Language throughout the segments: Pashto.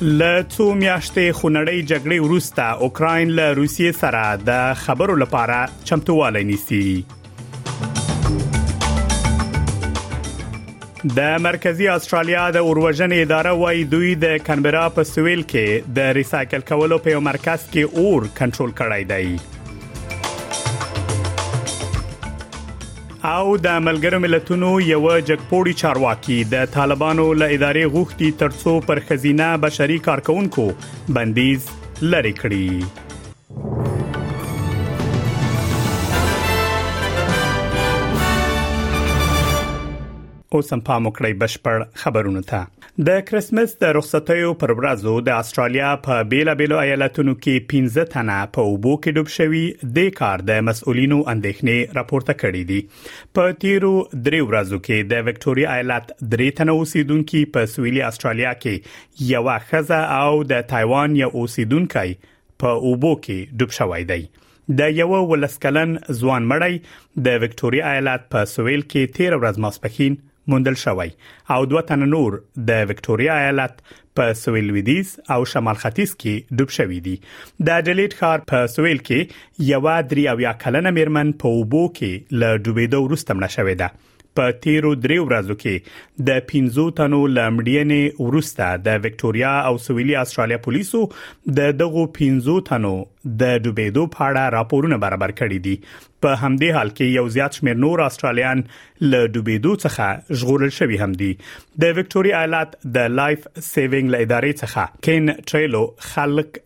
له څو میاشتې خونړۍ جګړې وروسته اوکراین له روسیې سره د خبرو لپاره چمتووالی نیسي د مرکزی استرالیا د اوروژن اداره وایي دوی د کانبرا په سویل کې د ریسایکل کولو په مرکز کې اور کنټرول کړای دی او د ملګرو ملتونو یوه جګپوړي چارواکي د طالبانو له ادارې غوښتي ترڅو پر خزینه بشري کارکونکو بندیز لري کړي اوس هم پام وکړئ بشپړ خبرونه ته د کریسمس د رخصتیو پر ورځو د استرالیا په بیلا بیلو ایالتونو کې 15 تنه په اوبو کې ډوب شوي د کار د مسؤلینو اندېښنې راپورته کړې دي په تیرو درې ورځو کې د وکټوريا ایالت درې تنه اوسیدونکو په سویلي استرالیا کې یو خزه او د تایوان یو اوسیدونکو په اوبو کې ډوب شوی دی د یو ولس کلن ځوان مړی د وکټوريا ایالت په سویل کې 13 ورځ ماسپخین موندل شوی او دوه تن نور د وکټوريا ایالت په سویل لویدیز او شمال ختیځ کې ډوب شوی دی د اډلیډ ښار په سویل کې یو دریا او یا کلنه میرمن په وبو کې له ډوبېدو وروسته مړه شوې ده په تیرو درې ورځو کې د 15 تنو لمړینې ورسته د وکټوريا او سویلي استرالیا پولیسو د دغو 15 تنو د ډوبېدو په اړه راپورونه برابر کړي دي په همدې حال کې یو زیات شمېر نور استرالیان له ډوبېدو څخه ژغورل شوی هم دي د وکټوريا ایالت د لایف سیوینګ له ادارې څخه کین ټریلو خلک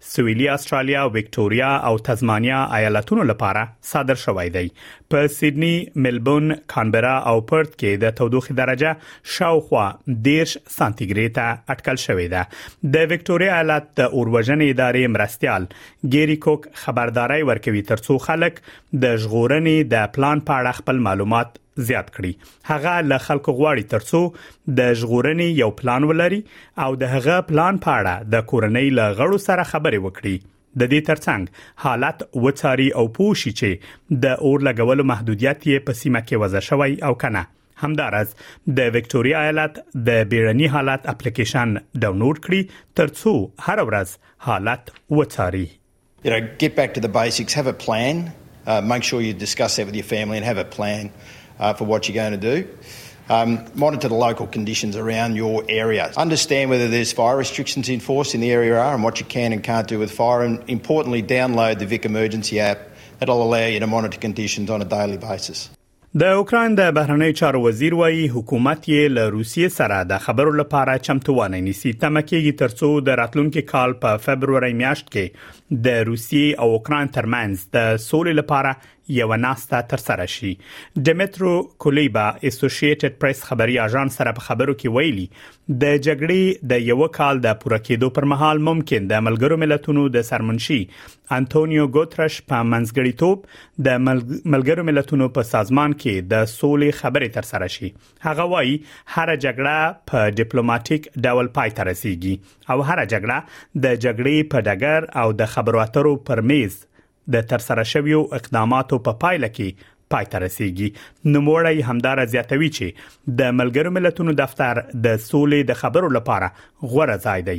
سویلي استرالیا، وکټوریا او تزمانیا ایالتونو لپاره صادر شوی دی. په سیدنی، ملبورن، کانبرا او پرت کې د تودوخې درجه شاوخوا 10 سانتي ګري ته اټکل شوې ده. د وکټوریا ایالت د اوروژنې ادارې مرستيال ګيري کوک خبرداري ورکوي ترڅو خلک د ژغورنې د پلان په اړه خپل معلومات زیات کړي هغه له خلکو غواړي ترڅو د ژغورنې یو پلان ولري او د هغه پلان په اړه د کورنۍ له غړو سره خبرې وکړي د دې ترڅنګ حالت وڅاري او پوښي چې د اور لګولو محدودیت یې په سیمه کې وضع شوی او کنه همدارس د وکټوريا ایالت د بیړني حالت اپلیکیشن ډاونلوډ کړئ ترڅو هر ورځ حالت وڅاري You know, get back to the basics, have a plan. Uh, make sure you discuss that with your family and have a plan uh, for what you're going to do. Um, monitor the local conditions around your area. Understand whether there's fire restrictions in force in the area are and what you can and can't do with fire. And importantly, download the Vic Emergency app. it will allow you to monitor conditions on a daily basis. د اوکراین د بهرنیو چارو وزیر وایي حکومت یې له روسیې سره د خبرو لپاره چمتووالی نیسي تمه کېږي ترڅو د راتلونکي کال په فبرورۍ میاشت کې د روسیې او اوکراین ترمنځ د سولې لپاره یو ناسته تر سره شي ډیمټرو کولیبا اسوسییټډ پریس خبري اژانس سره په خبرو کې ویلي د جګړې د یو کال د پوره کېدو پر مهال ممکن د ملګرو ملتونو د سرمنشي انټونیو ګوترش په منځګړیتوب د ملګرو ملتونو په سازمان کې د سولې خبرې تر سره شي هغه وایي هر جګړه په ډیپلوماټیک ډول پای ته رسیږي او هر جګړه د جګړې په ډګر او د خبرو اترو پر میز د تر سره شویو اقداماتو په پایله کې پای ته رسیدي نو موړی همدار زیاتوي چې د ملګرو ملتونو دفتر د سولې د خبرو لپاره غوړه ځای دی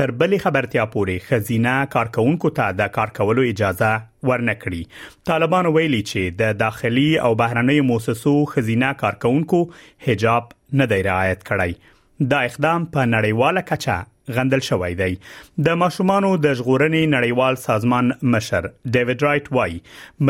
تر بلې خبرتیا پورې خزینه کارکونکو ته د کار کولو اجازه ورنکړي طالبان ویلي چې د داخلي او بهرنۍ موسسو خزینه کارکونکو حجاب نه دی رعایت کړی دا اقدام په نړیواله کچه غندل شوی دی د ماشومانو د ژغورنې نړیوال سازمان مشر ډیوډ رایټ وایي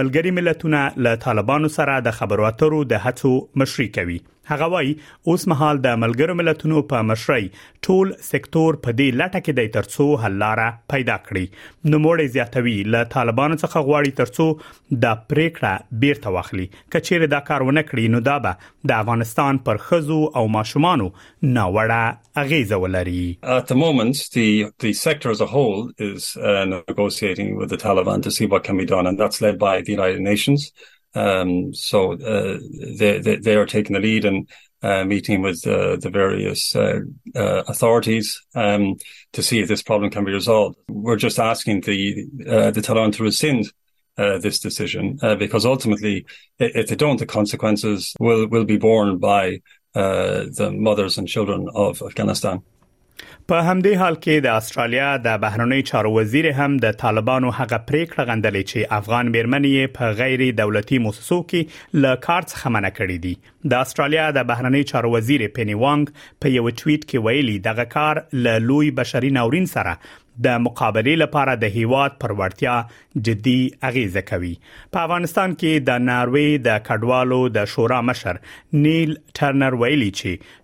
ملګری ملتونه له طالبانو سره د خبرو اترو د هڅو مشري کوي هغه وایي اوس مهال د ملګرو ملتونو په مشرۍ ټول سکتور په دې لټه کې دی ترڅو حل لاره پیدا کړي نو موړې زیاتوي له طالبانو څخه غواړي ترڅو دا پریکړه بیرته واخلي کچېره دا کار ونه کړي نو دا به د افغانستان پر خزو او ماشومان ناوړه اغیزه ولري At the moment the the sector as a whole is uh, negotiating with the Taliban to see what can be done and that's led by the United Nations Um, so uh, they, they, they are taking the lead and uh, meeting with uh, the various uh, uh, authorities um, to see if this problem can be resolved. We're just asking the uh, the Taliban to rescind. this decision, because ultimately, if they don't, the consequences will will be borne by the mothers and children of Afghanistan. په همدې حال کې د استرالیا د بهرنیو چارو وزیر هم د طالبانو هغه پریکړه غندلې چې افغان میرمنې په غیر دولتي موسسو کې له کار څخه منع کړې دي د استرالیا د بهرنیو چارو وزیر پینی وانګ په یو ټویټ کې ویلي دغه کار له لوی بشري ناورین سره د مقابله لپاره د هیواد پر وړتیا جدي اغیزه کوي په افغانستان کې د ناروی د کډوالو د شورا مشر نیل ټرنر ویلي چې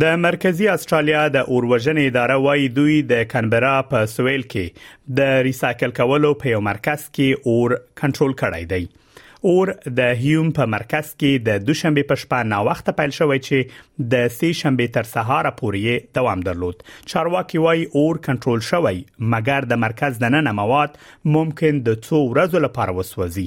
د مرکزی استرالیا د اوروژنې اداره وایي دوی د کانبرا په سویل کې د ریسایکل کولو په یو مرکز کې اور کنټرول کړی دی اور د هیوم په مرکز کې د دوشنبه په شپه نا وخت پیل شوی چې د سه شنبه تر سهار پورې دوام درلود چارواکي وایي اور کنټرول شوی مګر د مرکز دننه مواد ممکن د څو ورځو لپاره وسوځي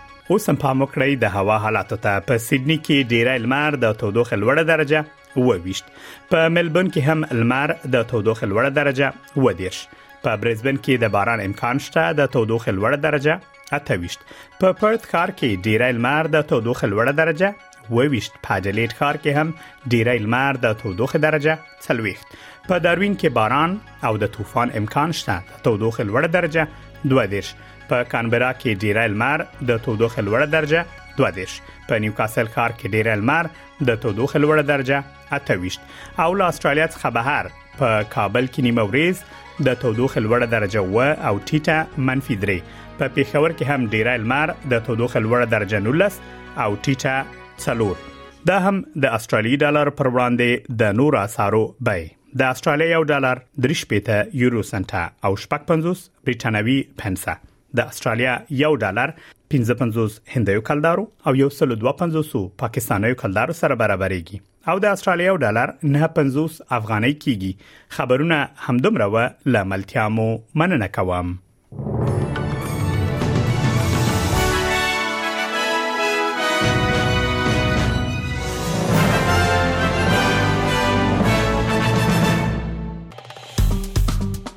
اوس هم پام وکړئ د هوا حالاتو ته په سیدنی کې ډیری لمر د تودوخه لوړه درجه وویشت په ملبون کې هم لمر د تودوخه لوړه درجه ودیش په برزبن کې د باران امکان شته د تودوخه لوړه درجه 28 په پرت ښار کې ډیری لمر د تودوخه لوړه درجه وویشت په اډلیډ ښار کې هم ډیری لمر د تودوخې درجه څلويخت په داروین کې باران او د طوفان امکان شته د تودوخې لوړ درجه 2 دیش په کانبرا کې ډیری لمر د تودوخې لوړ درجه 2 دیش په نیوکاسل ښار کې ډیری لمر د تودوخې لوړ درجه اته ویشت او له استرالیا څخه بهر په کابل کې نیمه ورځ د تودوخې لوړه درجه و او ټیټه منفي درې په پیښور کې هم ډیره لمر د تودوخې لوړه درجه 19 او ټیټه څلور دا هم د استرالی ډالر پر وړاندې د نور اسعارو بیه د استرالیا یو ډالر 3 پېته یورو سنت او شپږ 50 برټانوي پنسه د استرالیا یو ډالر 55 هندیو کلدارو او یو سل 250 پاکستانیو کلدارو سره برابرېږي او د استرالیا یو ډالر 950 افغانۍ کیږي خبرونه همدومره و لاملتیا مو مننه کوم